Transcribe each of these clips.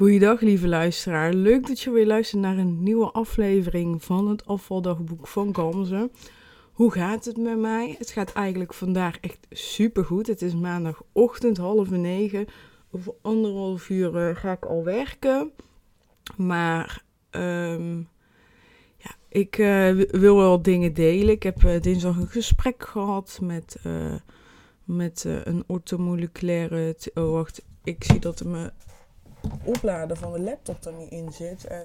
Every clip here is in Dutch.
Goeiedag lieve luisteraar, leuk dat je weer luistert naar een nieuwe aflevering van het afvaldagboek van Kamze. Hoe gaat het met mij? Het gaat eigenlijk vandaag echt super goed. Het is maandagochtend half negen. Over anderhalf uur eh, ga ik al werken. Maar um, ja, ik uh, wil wel dingen delen. Ik heb uh, dinsdag een gesprek gehad met, met een ortomoleculaire... Oh wacht, ik zie dat er me opladen van de laptop er niet in zit. En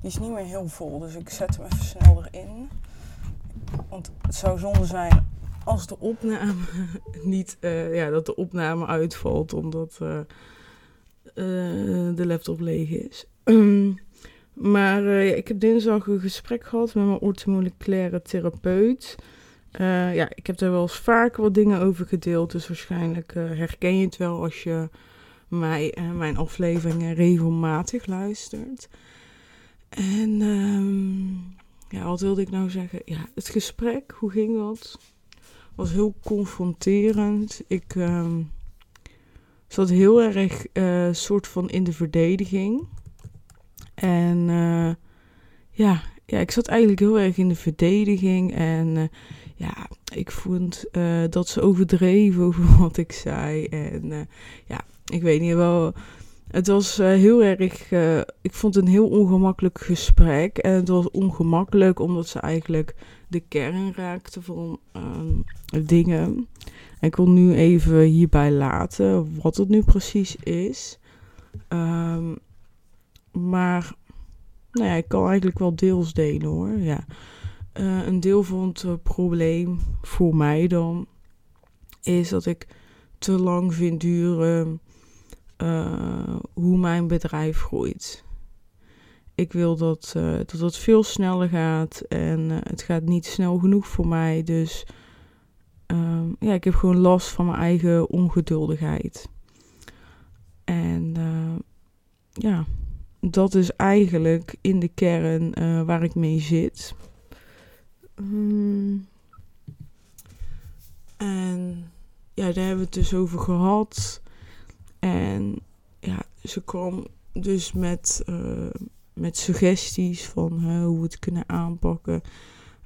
die is niet meer heel vol, dus ik zet hem even snel erin. Want het zou zonde zijn als de opname niet, uh, ja, dat de opname uitvalt omdat uh, uh, de laptop leeg is. Maar ik heb dinsdag een gesprek gehad met mijn orthomoleculaire therapeut. ja, ik heb daar wel eens vaker wat dingen over gedeeld, dus waarschijnlijk herken je het wel als je mij, uh, mijn afleveringen regelmatig luistert. En um, ja, wat wilde ik nou zeggen? Ja, het gesprek, hoe ging dat? Was heel confronterend. Ik um, zat heel erg uh, soort van in de verdediging. En uh, ja, ja, ik zat eigenlijk heel erg in de verdediging. En ja, ik vond dat ze overdreven over wat ik zei. En ja, ik weet niet wel. Het was uh, heel erg. Uh, ik vond het een heel ongemakkelijk gesprek. En het was ongemakkelijk omdat ze eigenlijk de kern raakte van uh, dingen. En ik wil nu even hierbij laten wat het nu precies is. Um, maar, nou ja, ik kan eigenlijk wel deels delen hoor. Ja. Uh, een deel van het probleem voor mij dan is dat ik te lang vind duren uh, hoe mijn bedrijf groeit. Ik wil dat, uh, dat het veel sneller gaat en uh, het gaat niet snel genoeg voor mij. Dus um, ja, ik heb gewoon last van mijn eigen ongeduldigheid. En ja, dat is eigenlijk in de kern waar ik mee zit. Um, en ja, daar hebben we het dus over gehad. En ja, ze kwam dus met, uh, met suggesties van hoe we het kunnen aanpakken.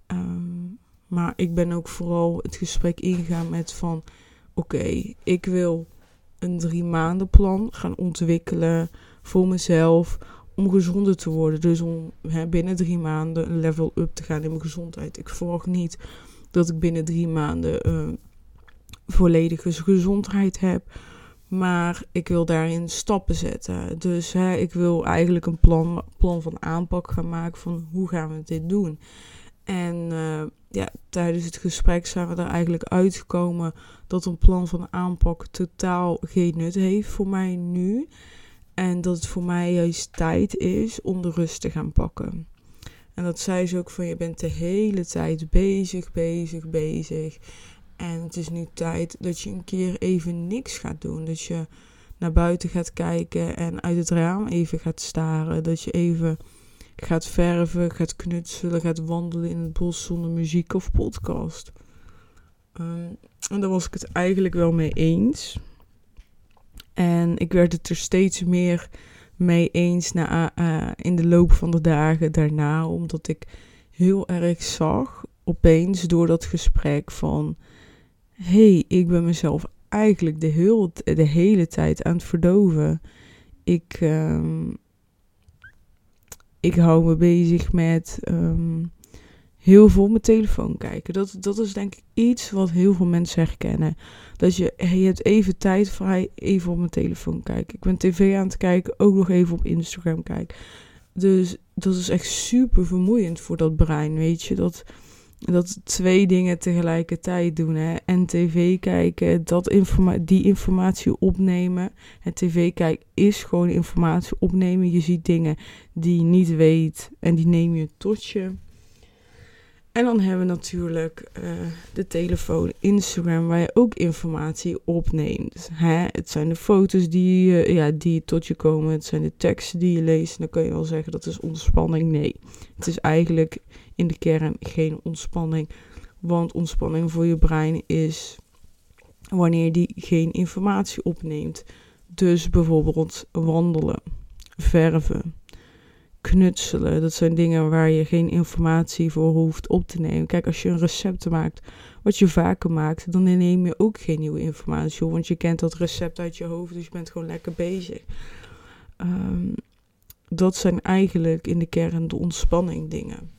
Um, maar ik ben ook vooral het gesprek ingegaan met van... Oké, ik wil een drie maanden plan gaan ontwikkelen voor mezelf om gezonder te worden. Dus om hè, binnen drie maanden een level up te gaan in mijn gezondheid. Ik verwacht niet dat ik binnen drie maanden uh, volledige gezondheid heb. Maar ik wil daarin stappen zetten. Dus hè, ik wil eigenlijk een plan, plan van aanpak gaan maken van hoe gaan we dit doen. En uh, ja, tijdens het gesprek zijn we er eigenlijk uitgekomen dat een plan van aanpak totaal geen nut heeft voor mij nu. En dat het voor mij juist tijd is om de rust te gaan pakken. En dat zei ze ook van je bent de hele tijd bezig, bezig, bezig. En het is nu tijd dat je een keer even niks gaat doen. Dat je naar buiten gaat kijken en uit het raam even gaat staren. Dat je even gaat verven, gaat knutselen, gaat wandelen in het bos zonder muziek of podcast. Um, en daar was ik het eigenlijk wel mee eens. En ik werd het er steeds meer mee eens na, uh, in de loop van de dagen daarna, omdat ik heel erg zag opeens door dat gesprek van hey, ik ben mezelf eigenlijk de, de hele tijd aan het verdoven. Ik, um, ik hou me bezig met um, heel veel op mijn telefoon kijken. Dat, dat is denk ik iets wat heel veel mensen herkennen. Dat je, je hebt even tijd vrij, even op mijn telefoon kijken. Ik ben tv aan het kijken, ook nog even op Instagram kijken. Dus dat is echt super vermoeiend voor dat brein, weet je. Dat, dat twee dingen tegelijkertijd doen. Hè? En tv kijken, dat informa die informatie opnemen. Het tv kijken is gewoon informatie opnemen. Je ziet dingen die je niet weet en die neem je tot je. En dan hebben we natuurlijk uh, de telefoon, Instagram, waar je ook informatie opneemt. Hè? Het zijn de foto's die, ja, die tot je komen, het zijn de teksten die je leest. En dan kun je wel zeggen dat is ontspanning. Nee, het is eigenlijk in de kern geen ontspanning. Want ontspanning voor je brein is wanneer die geen informatie opneemt. Dus bijvoorbeeld wandelen. verven, knutselen. Dat zijn dingen waar je geen informatie voor hoeft op te nemen. Kijk, als je een recept maakt, wat je vaker maakt, dan neem je ook geen nieuwe informatie. Want je kent dat recept uit je hoofd, dus je bent gewoon lekker bezig. Um, dat zijn eigenlijk in de kern de ontspanning dingen.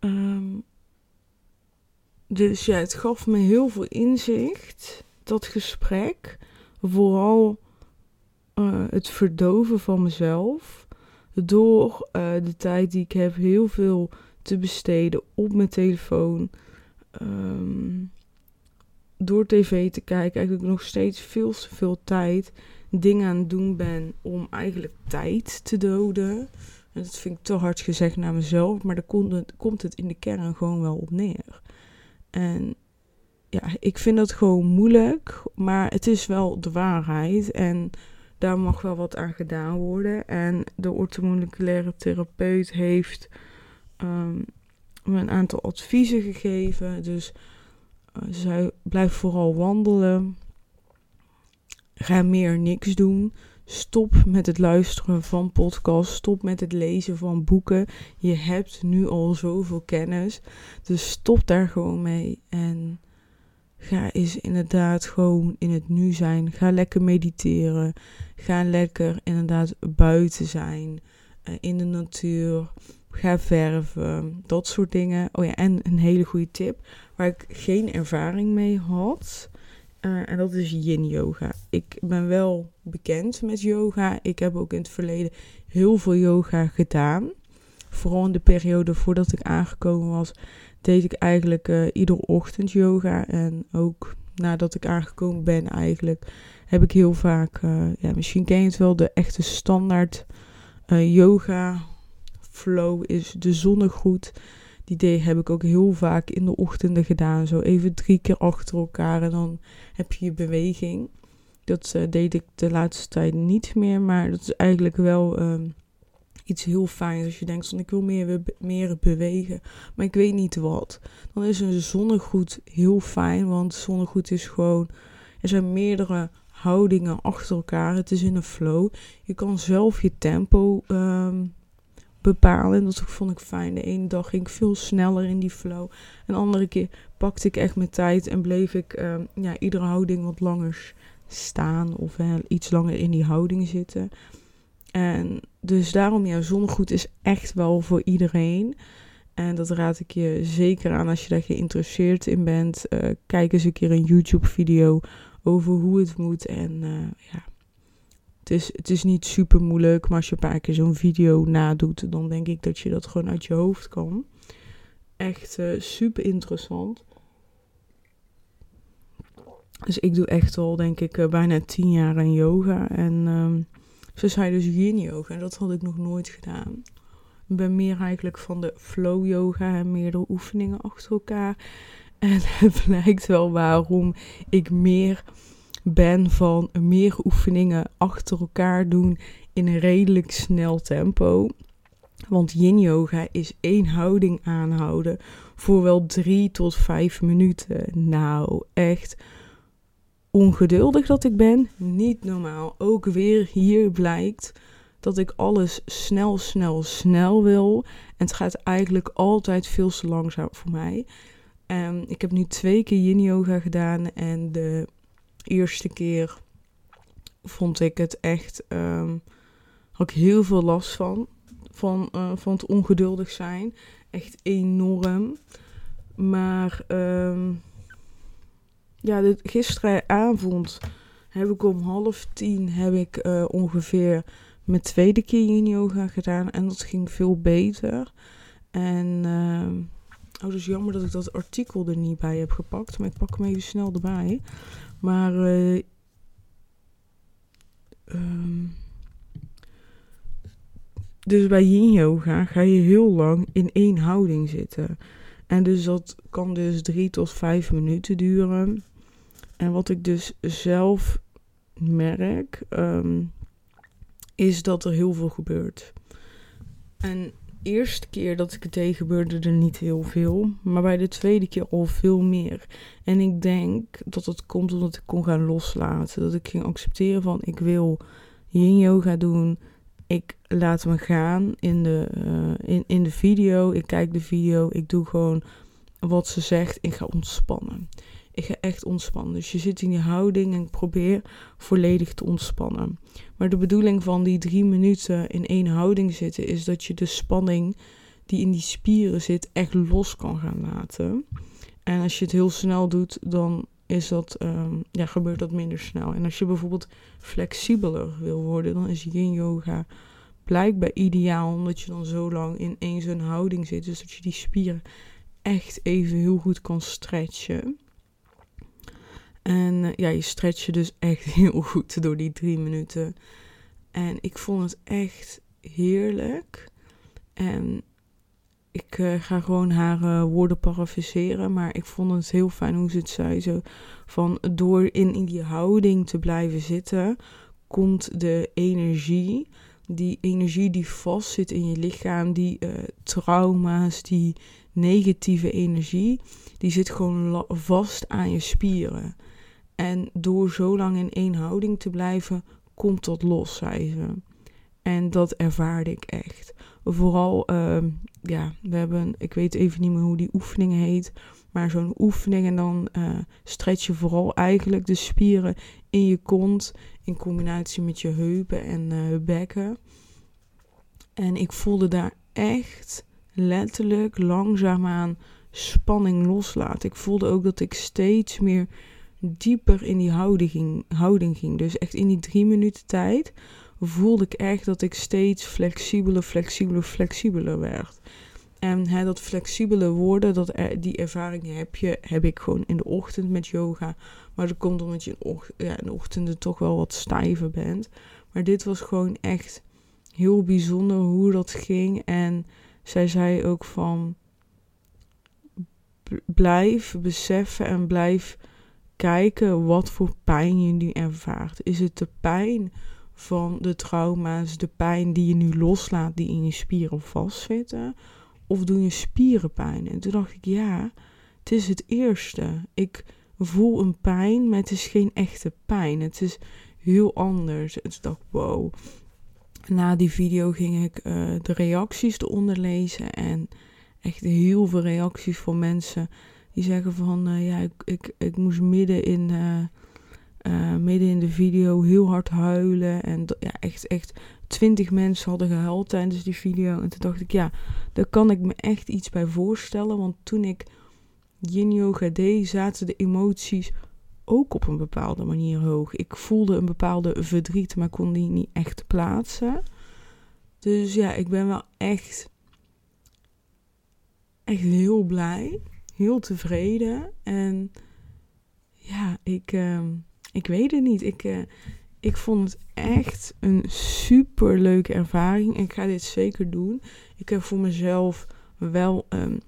Um, dus ja, het gaf me heel veel inzicht, dat gesprek. Vooral uh, het verdoven van mezelf. Door uh, de tijd die ik heb, heel veel te besteden op mijn telefoon. Um, door tv te kijken, eigenlijk nog steeds veel te veel tijd dingen aan het doen ben om eigenlijk tijd te doden. En dat vind ik te hard gezegd naar mezelf, maar daar komt het, komt het in de kern gewoon wel op neer. En ja, ik vind dat gewoon moeilijk, maar het is wel de waarheid. En daar mag wel wat aan gedaan worden. En de orthomoleculaire therapeut heeft um, me een aantal adviezen gegeven. Dus uh, vooral wandelen. Ga meer niks doen. Stop met het luisteren van podcasts. Stop met het lezen van boeken. Je hebt nu al zoveel kennis. Dus stop daar gewoon mee. En ga eens inderdaad gewoon in het nu zijn. Ga lekker mediteren. Ga lekker inderdaad buiten zijn. Uh, in de natuur. Ga verven. Dat soort dingen. Oh ja, en een hele goede tip. Waar ik geen ervaring mee had. Uh, en dat is yin yoga. Ik ben wel bekend met yoga. Ik heb ook in het verleden heel veel yoga gedaan. Vooral in de periode voordat ik aangekomen was, deed ik eigenlijk uh, iedere ochtend yoga. En ook nadat ik aangekomen ben, eigenlijk heb ik heel vaak, uh, ja, misschien ken je het wel, de echte standaard yoga flow is de zonnegroet. Die idee heb ik ook heel vaak in de ochtenden gedaan. Zo even drie keer achter elkaar en dan heb je je beweging. Dat deed ik de laatste tijd niet meer. Maar dat is eigenlijk wel um, iets heel fijns. Als je denkt van ik wil meer, meer bewegen. Maar ik weet niet wat. Dan is een zonnegoed heel fijn. Want zonnegoed is gewoon... Er zijn meerdere houdingen achter elkaar. Het is in een flow. Je kan zelf je tempo um, bepalen. En dat vond ik fijn. De ene dag ging ik veel sneller in die flow. Een andere keer pakte ik echt mijn tijd en bleef ik uh, ja, iedere houding wat langer staan. Of iets langer in die houding zitten. En dus daarom, ja, zonnegoed is echt wel voor iedereen. En dat raad ik je zeker aan als je daar geïnteresseerd in bent. Uh, kijk eens een keer een YouTube-video over hoe het moet. En uh, ja, het is, het is niet super moeilijk, maar als je een paar keer zo'n video nadoet, dan denk ik dat je dat gewoon uit je hoofd kan. Echt uh, super interessant. Dus ik doe echt al, denk ik, bijna tien jaar aan yoga. En um, zo zei dus yin yoga. En dat had ik nog nooit gedaan. Ik ben meer eigenlijk van de flow yoga en meerdere oefeningen achter elkaar. En het blijkt wel waarom ik meer ben van meer oefeningen achter elkaar doen in een redelijk snel tempo. Want yin yoga is één houding aanhouden voor wel drie tot vijf minuten. Nou, echt ongeduldig dat ik ben. Niet normaal. Ook weer hier blijkt dat ik alles snel, snel, snel wil. En het gaat eigenlijk altijd veel te langzaam voor mij. Um, ik heb nu twee keer yin yoga gedaan en de eerste keer vond ik het echt. Um, had ik heel veel last van. Van, uh, van het ongeduldig zijn. Echt enorm. Maar um, ja, dit, gisteravond heb ik om half tien heb ik uh, ongeveer mijn tweede keer in yoga gedaan. En dat ging veel beter. En uh, oh, dus jammer dat ik dat artikel er niet bij heb gepakt. Maar ik pak hem even snel erbij. Maar uh, um, dus bij yin yoga ga je heel lang in één houding zitten. En dus dat kan dus drie tot vijf minuten duren. En wat ik dus zelf merk, um, is dat er heel veel gebeurt. En eerste keer dat ik het deed gebeurde er niet heel veel. Maar bij de tweede keer al veel meer. En ik denk dat het komt omdat ik kon gaan loslaten. Dat ik ging accepteren van ik wil yin yoga doen. Ik laat me gaan in de, uh, in, in de video. Ik kijk de video. Ik doe gewoon wat ze zegt. Ik ga ontspannen. Echt ontspannen. Dus je zit in die houding en probeer volledig te ontspannen. Maar de bedoeling van die drie minuten in één houding zitten is dat je de spanning die in die spieren zit echt los kan gaan laten. En als je het heel snel doet, dan is dat, um, ja, gebeurt dat minder snel. En als je bijvoorbeeld flexibeler wil worden, dan is yin yoga blijkbaar ideaal, omdat je dan zo lang in één zo'n houding zit. Dus dat je die spieren echt even heel goed kan stretchen. En eh, ja, je stretch je dus echt heel goed door die drie minuten. En ik vond het echt heerlijk. En ik uh, ga gewoon haar uh, woorden parafraseren. Maar ik vond het heel fijn hoe ze het zei. Zo van door in, die houding te blijven zitten, komt de energie. Die energie die vast zit in je lichaam, die trauma's, die negatieve energie, die zit gewoon vast aan je spieren. En door zo lang in één houding te blijven, komt dat los, zei ze. En dat ervaarde ik echt. Vooral, uh, ja, we hebben, ik weet even niet meer hoe die oefening heet, maar zo'n oefening en dan uh, stretch je vooral eigenlijk de spieren in je kont in combinatie met je heupen en uh, bekken. En ik voelde daar echt letterlijk langzaamaan spanning loslaten. Ik voelde ook dat ik steeds meer dieper in die houding ging, houding ging. Dus echt in die drie minuten tijd voelde ik echt dat ik steeds flexibeler, flexibeler, flexibeler werd. En hè, dat flexibele worden, dat die ervaring heb je, heb ik gewoon in de ochtend met yoga. Maar dat komt omdat je in, ja, in de ochtenden toch wel wat stijver bent. Maar dit was gewoon echt heel bijzonder hoe dat ging. En zij zei ook van blijf beseffen en blijf kijken wat voor pijn je nu ervaart. Is het de pijn van de trauma's, de pijn die je nu loslaat, die in je spieren vastzitten? Of doen je spieren pijn? En toen dacht ik, ja, het is het eerste. Ik voel een pijn, maar het is geen echte pijn. Het is heel anders. En toen dacht ik, wow. Na die video ging ik uh, de reacties eronder lezen en echt heel veel reacties van mensen die zeggen van uh, ja, ik, ik, ik moest midden in, uh, uh, midden in de video heel hard huilen. En ja, echt, echt twintig mensen hadden gehuild tijdens die video. En toen dacht ik, ja, daar kan ik me echt iets bij voorstellen. Want toen ik yin yoga deed, zaten de emoties ook op een bepaalde manier hoog. Ik voelde een bepaalde verdriet, maar kon die niet echt plaatsen. Dus ja, ik ben wel echt, echt heel blij heel tevreden. En ja, ik, uh, ik weet het niet. Ik, uh, ik vond het echt een super leuke ervaring. Ik ga dit zeker doen. Ik heb voor mezelf wel um,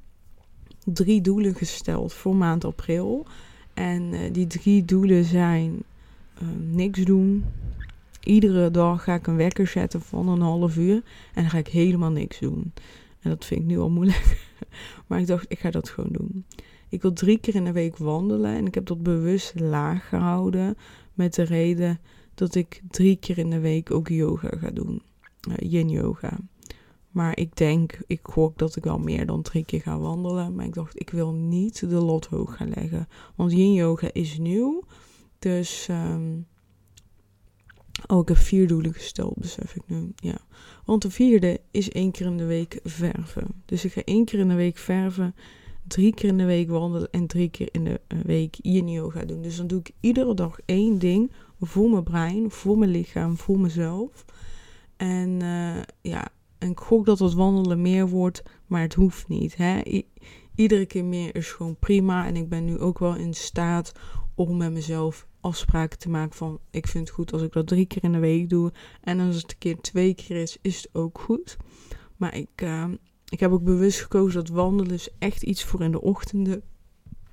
drie doelen gesteld voor maand april. En uh, die drie doelen zijn ehm, niks doen. Iedere dag ga ik een wekker zetten van een half uur. En dan ga ik helemaal niks doen. En dat vind ik nu al moeilijk. maar ik dacht, ik ga dat gewoon doen. Ik wil drie keer in de week wandelen. En ik heb dat bewust laag gehouden. Met de reden dat ik drie keer in de week ook yoga ga doen. Uh, yin yoga. Maar ik denk, ik gok dat ik wel meer dan drie keer ga wandelen. Maar ik dacht, ik wil niet de lot hoog gaan leggen. Want yin yoga is nieuw. Dus um, Oh, ik heb vier doelen gesteld, besef ik nu. Ja. Want de vierde is één keer in de week verven. Dus ik ga één keer in de week verven, drie keer in de week wandelen en drie keer in de eh, week yin yoga doen. Dus dan doe ik iedere dag één ding voor mijn brein, voor mijn lichaam, voor mezelf. En uh, ja, en ik gok dat het wandelen meer wordt, maar het hoeft niet. Hè? iedere keer meer is gewoon prima. En ik ben nu ook wel in staat om met mezelf afspraken te maken van ik vind het goed als ik dat drie keer in de week doe. En als het een keer twee keer is, is het ook goed. Maar ik, uh, ik heb ook bewust gekozen dat wandelen is echt iets voor in de ochtenden.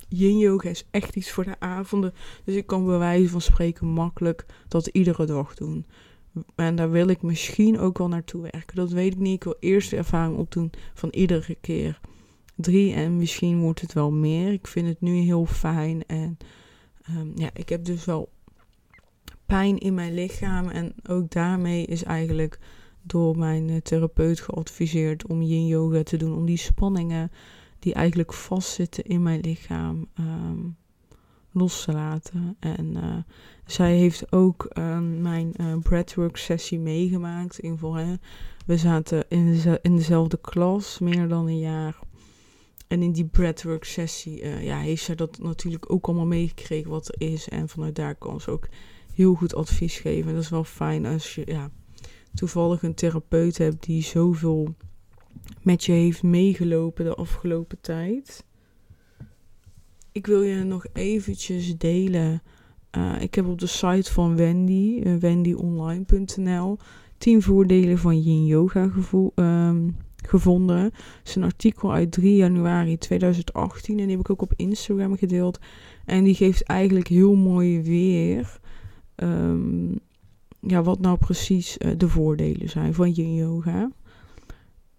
Yin yoga is echt iets voor de avonden. Dus ik kan bij wijze van spreken makkelijk dat iedere dag doen. En daar wil ik misschien ook wel naartoe werken. Dat weet ik niet. Ik wil eerst de ervaring opdoen van iedere keer drie. En misschien wordt het wel meer. Ik vind het nu heel fijn. En um, ja, ik heb dus wel pijn in mijn lichaam. En ook daarmee is eigenlijk door mijn eh, therapeut geadviseerd om yin yoga te doen. Om die spanningen die eigenlijk vastzitten in mijn lichaam um, los te laten. En uh, zij heeft ook um, mijn uh, breathwork sessie meegemaakt. In voor. We zaten in, in dezelfde klas meer dan een jaar. En in die breathwork sessie uh, ja, heeft zij dat natuurlijk ook allemaal meegekregen wat er is. En vanuit daar kan ze ook heel goed advies geven. dat is wel fijn als je ja, toevallig een therapeut hebt die zoveel met je heeft meegelopen de afgelopen tijd. Ik wil je nog eventjes delen. Uh, ik heb op de site van Wendy, uh, wendyonline.nl, 10 voordelen van yin yoga gevoel, um, gevonden. Het is een artikel uit 3 januari 2018 en die heb ik ook op Instagram gedeeld. En die geeft eigenlijk heel mooi weer um, ja, wat nou precies uh, de voordelen zijn van yin yoga.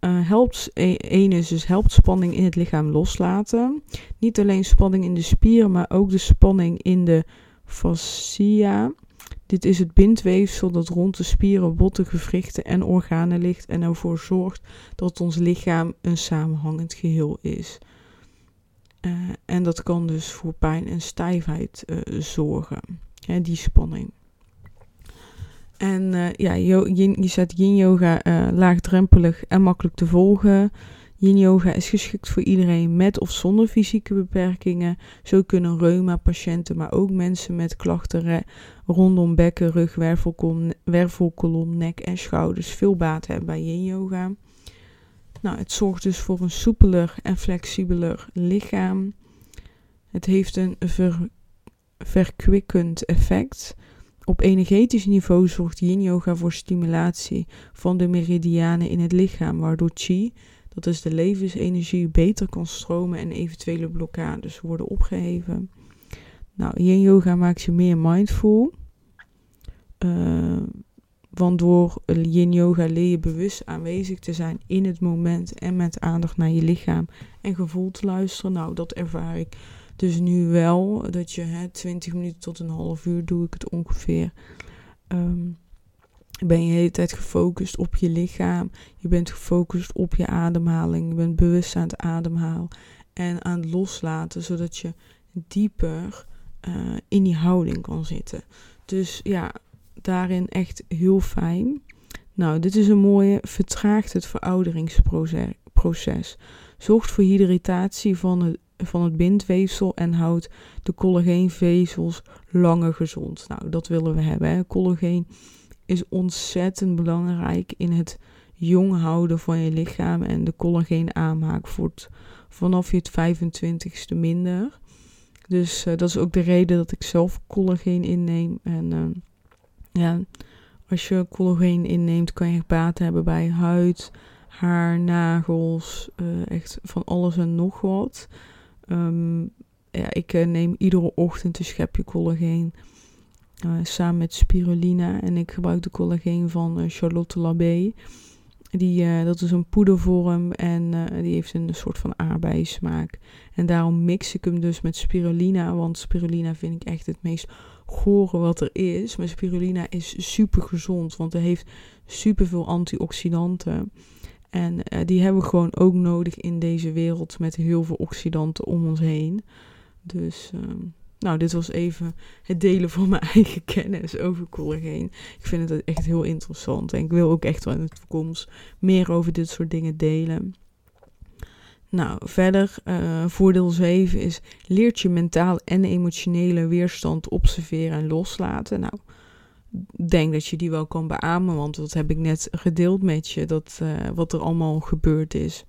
Uh, helpt, één is dus helpt spanning in het lichaam loslaten. Niet alleen spanning in de spieren, maar ook de spanning in de fascia. Dit is het bindweefsel dat rond de spieren, botten, gewrichten en organen ligt en ervoor zorgt dat ons lichaam een samenhangend geheel is. Uh, en dat kan dus voor pijn en stijfheid uh, zorgen, hè, die spanning. En uh, ja, je, je zet yin yoga laagdrempelig en makkelijk te volgen. Yin yoga is geschikt voor iedereen met of zonder fysieke beperkingen. Zo kunnen reuma-patiënten, maar ook mensen met klachten rondom bekken, rug, wervelkolom, wervelkolom, nek en schouders veel baat hebben bij yin yoga. Nou, het zorgt dus voor een soepeler en flexibeler lichaam. Het heeft een ver, verkwikkend effect. Op energetisch niveau zorgt yin yoga voor stimulatie van de meridianen in het lichaam, waardoor chi, dat is de levensenergie, beter kan stromen en eventuele blokkades worden opgeheven. Nou, yin yoga maakt je meer mindful. Uh, want door yin yoga leer je bewust aanwezig te zijn in het moment en met aandacht naar je lichaam en gevoel te luisteren. Nou, dat ervaar ik dus nu wel. Dat je hè, 20 minuten tot een half uur doe ik het ongeveer. Um, ben je de hele tijd gefocust op je lichaam. Je bent gefocust op je ademhaling. Je bent bewust aan het ademhalen en aan het loslaten, zodat je dieper uh, in die houding kan zitten. Dus ja, daarin echt heel fijn. Nou, dit is een mooie, vertraagt het verouderingsproces. Zorgt voor hydratatie van het, van het bindweefsel en houdt de collageenvezels langer gezond. Nou, dat willen we hebben. Hè. Collageen is ontzettend belangrijk in het jong houden van je lichaam. En de collageen aanmaak vanaf je 25ste minder. Dus uh, dat is ook de reden dat ik zelf collageen inneem. En uh, ja, als je collageen inneemt, kan je baat hebben bij huid, haar, nagels, uh, echt van alles en nog wat. Um, ja, ik neem iedere ochtend een schepje collageen. Samen met spirulina. En ik gebruik de collageen van Charlotte Labé. Die, uh, dat is een poedervorm en die heeft een soort van aardbeismaak. En daarom mix ik hem dus met spirulina. Want spirulina vind ik echt het meest gore wat er is. Maar spirulina is super gezond, want er heeft super veel antioxidanten. En die hebben we gewoon ook nodig in deze wereld met heel veel oxidanten om ons heen. Dus... Nou, dit was even het delen van mijn eigen kennis over collageen. Ik vind het echt heel interessant. En ik wil ook echt wel in de toekomst meer over dit soort dingen delen. Nou, verder, uh, voordeel 7 is leert je mentaal en emotionele weerstand observeren en loslaten. Nou, denk dat je die wel kan beamen, want dat heb ik net gedeeld met je, dat, uh, wat er allemaal gebeurd is.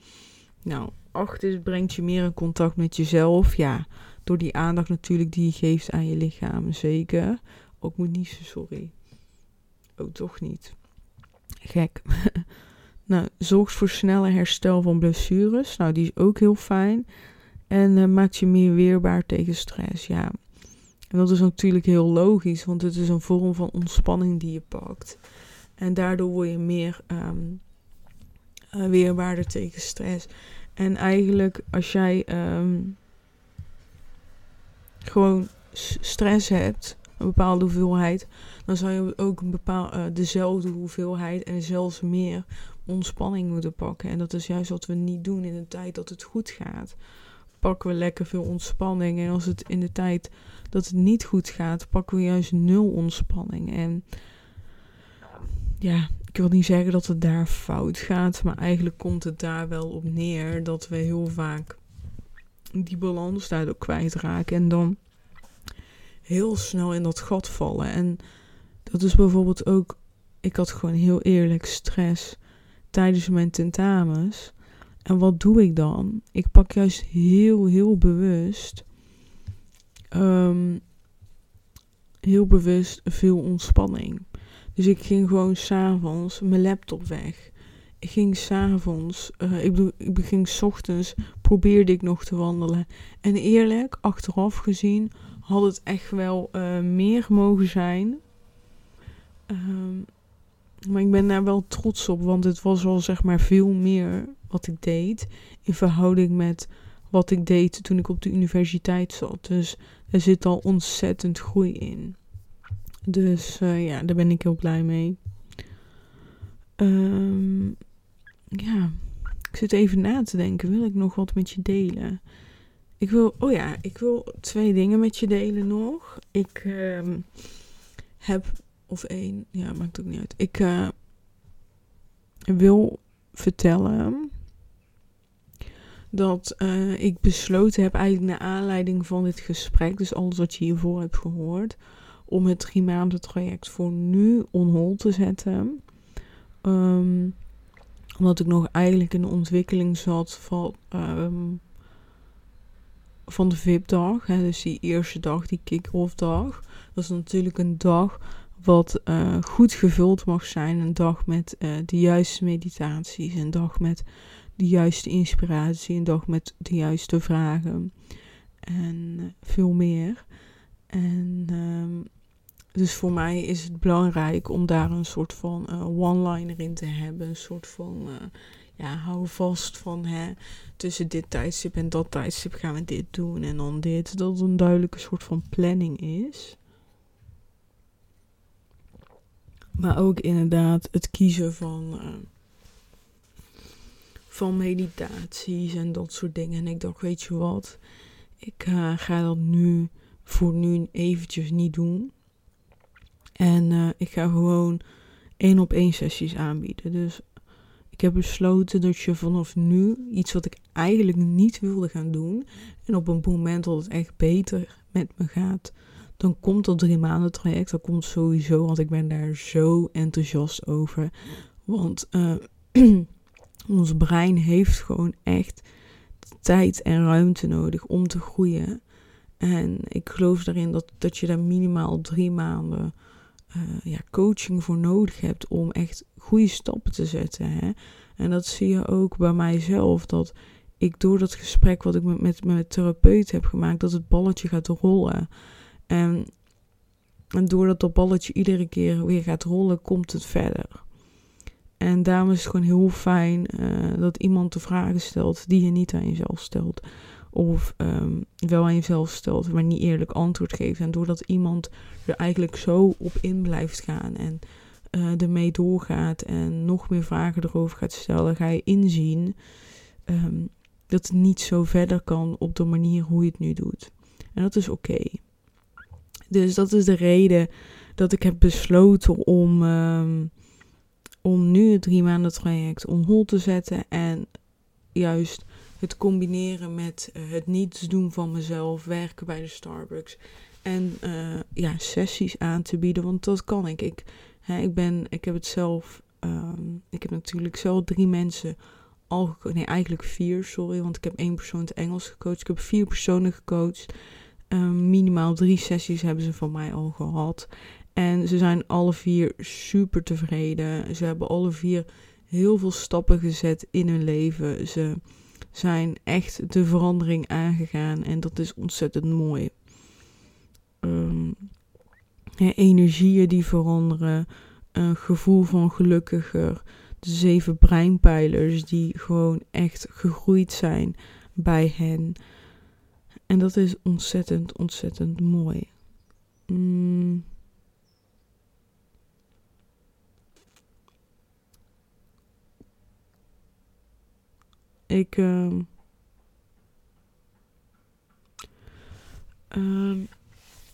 Nou, 8 is brengt je meer in contact met jezelf. Ja, door die aandacht natuurlijk die je geeft aan je lichaam, zeker. Ook moet niet, sorry. Ook toch niet. Gek. nou, zorgt voor sneller herstel van blessures. Nou, die is ook heel fijn. En uh, maakt je meer weerbaar tegen stress, ja. En dat is natuurlijk heel logisch, want het is een vorm van ontspanning die je pakt. En daardoor word je meer um, weerbaarder tegen stress. En eigenlijk als jij ehm, gewoon stress hebt, een bepaalde hoeveelheid, dan zou je ook een uh, dezelfde hoeveelheid en zelfs meer ontspanning moeten pakken. En dat is juist wat we niet doen in de tijd dat het goed gaat. Pakken we lekker veel ontspanning. En als het in de tijd dat het niet goed gaat, pakken we juist nul ontspanning. En ja, ik wil niet zeggen dat het daar fout gaat, maar eigenlijk komt het daar wel op neer dat we heel vaak die balans daardoor kwijtraken en dan heel snel in dat gat vallen. En dat is bijvoorbeeld ook, ik had gewoon heel eerlijk stress tijdens mijn tentamens. En wat doe ik dan? Ik pak juist heel, heel bewust, um, heel bewust veel ontspanning. Dus ik ging gewoon s'avonds mijn laptop weg. Ging s'avonds, uh, ik bedoel, ik ging s ochtends, probeerde ik nog te wandelen. En eerlijk, achteraf gezien, had het echt wel uh, meer mogen zijn. Um, maar ik ben daar wel trots op, want het was al zeg maar veel meer wat ik deed in verhouding met wat ik deed toen ik op de universiteit zat. Dus er zit al ontzettend groei in. Dus uh, ja, daar ben ik heel blij mee. Um, ja, ik zit even na te denken. Wil ik nog wat met je delen? Ik wil, oh ja, ik wil twee dingen met je delen nog. Ik um, heb of één. Ja, maakt ook niet uit. Ik uh, wil vertellen dat uh, ik besloten heb, eigenlijk naar aanleiding van dit gesprek, dus alles wat je hiervoor hebt gehoord, om het drie maanden traject voor nu on hold te zetten. Um, omdat ik nog eigenlijk in de ontwikkeling zat van, um, van de VIP-dag. Dus die eerste dag, die kick-off dag. Dat is natuurlijk een dag wat uh, goed gevuld mag zijn. Een dag met uh, de juiste meditaties, een dag met de juiste inspiratie, een dag met de juiste vragen en veel meer. En um, dus voor mij is het belangrijk om daar een soort van one-liner in te hebben, een soort van ja, hou vast van hè, tussen dit tijdstip en dat tijdstip gaan we dit doen en dan dit. Dat het een duidelijke soort van planning is. Maar ook inderdaad het kiezen van, uh, van meditaties en dat soort dingen. En ik dacht, weet je wat, ik ga dat nu voor nu eventjes niet doen. En uh, ik ga gewoon één op één sessies aanbieden. Dus ik heb besloten dat je vanaf nu iets wat ik eigenlijk niet wilde gaan doen. En op een moment dat het echt beter met me gaat, dan komt dat drie maanden traject. Dat komt sowieso, want ik ben daar zo enthousiast over. Want uh, ons brein heeft gewoon echt tijd en ruimte nodig om te groeien. En ik geloof erin dat, dat je daar minimaal drie maanden uh, ja, coaching voor nodig hebt om echt goede stappen te zetten. Hè? En dat zie je ook bij mijzelf. Dat ik door dat gesprek wat ik met, mijn therapeut heb gemaakt, dat het balletje gaat rollen. En, en doordat dat balletje iedere keer weer gaat rollen, komt het verder. En daarom is het gewoon heel fijn uh, dat iemand de vragen stelt die je niet aan jezelf stelt. Of um, wel aan jezelf stelt, maar niet eerlijk antwoord geeft. En doordat iemand er eigenlijk zo op in blijft gaan en uh, ermee doorgaat en nog meer vragen erover gaat stellen, ga je inzien um, dat het niet zo verder kan op de manier hoe je het nu doet. En dat is oké. Dus dat is de reden dat ik heb besloten om, um, om nu het drie maanden traject on hold te zetten. En juist het combineren met uh, het niets doen van mezelf, werken bij de Starbucks. En uh, ja, sessies aan te bieden, want dat kan ik. Ik, hè, ik, ben, ik heb het zelf, um, ik heb natuurlijk zelf drie mensen al Nee, eigenlijk vier, sorry, want ik heb één persoon het Engels gecoacht. Ik heb vier personen gecoacht. Um, minimaal drie sessies hebben ze van mij al gehad. En ze zijn alle vier super tevreden. Ze hebben alle vier heel veel stappen gezet in hun leven. Ze zijn echt de verandering aangegaan en dat is ontzettend mooi. Ja, energieën die veranderen, een gevoel van gelukkiger. De zeven breinpijlers die gewoon echt gegroeid zijn bij hen. En dat is ontzettend, ontzettend mooi. Mm. Ik. Uh,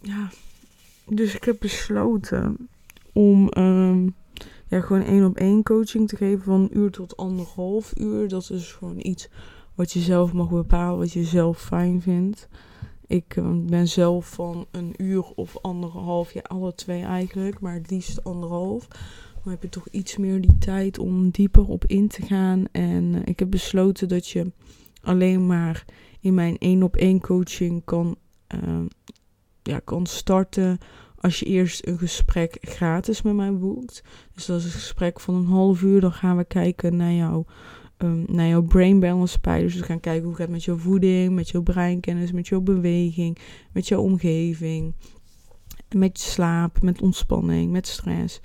ja. Dus ik heb besloten om ehm, ja, gewoon één op één coaching te geven van een uur tot anderhalf uur. Dat is gewoon iets wat je zelf mag bepalen, wat je zelf fijn vindt. Ik ehm, ben zelf van een uur of anderhalf, ja, alle twee eigenlijk, maar het liefst anderhalf. Dan heb je toch iets meer die tijd om dieper op in te gaan. En eh, ik heb besloten dat je alleen maar in mijn één op één coaching kan, uh, ja, kan starten als je eerst een gesprek gratis met mij boekt. Dus dat is een gesprek van een half uur. Dan gaan we kijken naar jouw, um, naar jouw brain balance pijlers. Dus we gaan kijken hoe het gaat met jouw voeding, met jouw breinkennis, met jouw beweging, met jouw omgeving, met je slaap, met ontspanning, met stress.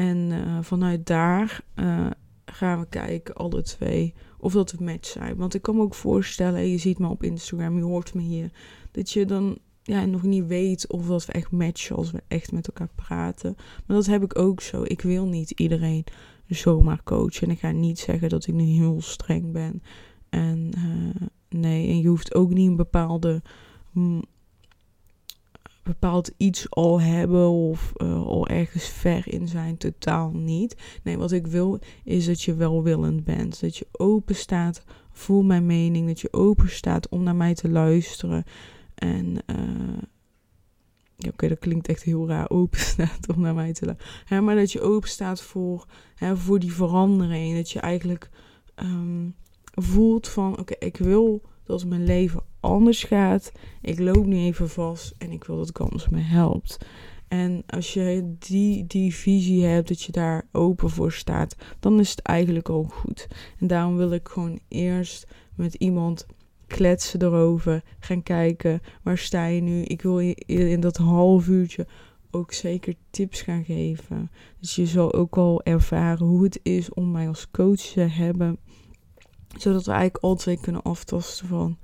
En uh, vanuit daar uh, gaan we kijken, alle twee, of dat een match zijn. Want ik kan me ook voorstellen, je ziet me op Instagram, je hoort me hier, dat je dan ja, nog niet weet of dat we echt matchen als we echt met elkaar praten. Maar dat heb ik ook zo. Ik wil niet iedereen zomaar coachen. En ik ga niet zeggen dat ik nu heel streng ben. En uh, nee, en je hoeft ook niet een bepaalde mm, bepaald iets al hebben of uh, al ergens ver in zijn. Totaal niet. Nee, wat ik wil is dat je welwillend bent. Dat je open staat voor mijn mening. Dat je open staat om naar mij te luisteren. En ja, oké, dat klinkt echt heel raar, open staat om naar mij te luisteren. maar dat je open staat voor, hè, voor die verandering. Dat je eigenlijk um, voelt van, oké, ik wil dat mijn leven anders gaat. Ik loop nu even vast en ik wil dat Gams me helpt. En als je die, die visie hebt, dat je daar open voor staat, dan is het eigenlijk al goed. En daarom wil ik gewoon eerst met iemand kletsen erover, gaan kijken, waar sta je nu? Ik wil je in dat half uurtje ook zeker tips gaan geven. Dus je zal ook al ervaren hoe het is om mij als coach te hebben. Zodat we eigenlijk altijd kunnen aftasten van,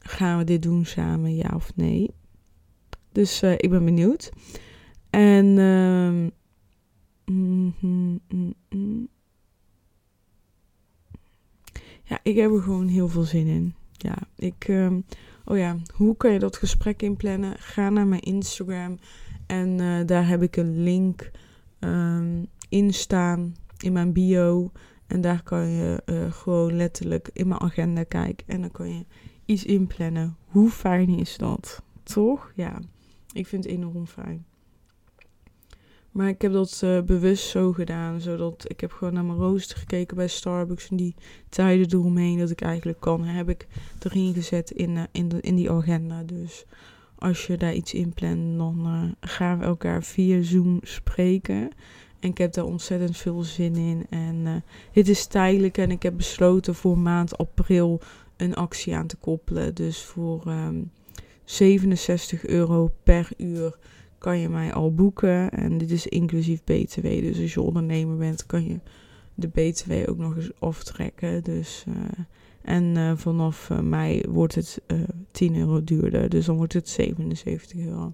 gaan we dit doen samen, ja of nee? Dus uh, ik ben benieuwd. En uh, mm, mm, mm, ja, ik heb er gewoon heel veel zin in. Ja, ik. Um, oh ja, hoe kan je dat gesprek inplannen? Ga naar mijn Instagram. En uh, daar heb ik een link um, in staan in mijn bio. En daar kan je uh, gewoon letterlijk in mijn agenda kijken. En dan kan je iets inplannen. Hoe fijn is dat? Toch? Ja, ik vind het enorm fijn. Maar ik heb dat uh, bewust zo gedaan, zodat ik heb gewoon naar mijn rooster gekeken bij Starbucks en die tijden eromheen dat ik eigenlijk kan, heb ik erin gezet in, uh, in, de, in die agenda. Dus als je daar iets in plant, dan gaan we elkaar via Zoom spreken. En ik heb daar ontzettend veel zin in. En het is tijdelijk en ik heb besloten voor maand april een actie aan te koppelen. Dus voor um, ehm, 67 euro per uur kan je mij al boeken. En dit is inclusief BTW. Dus als je ondernemer bent, kan je de BTW ook nog eens aftrekken. Dus, uh, en uh, vanaf uh, mei wordt het 10 euro duurder. Dus dan wordt het 77 euro.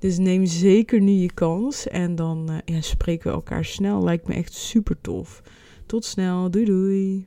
Dus neem zeker nu je kans. En dan ja, spreken we elkaar snel. Lijkt me echt super tof. Tot snel. Doei doei.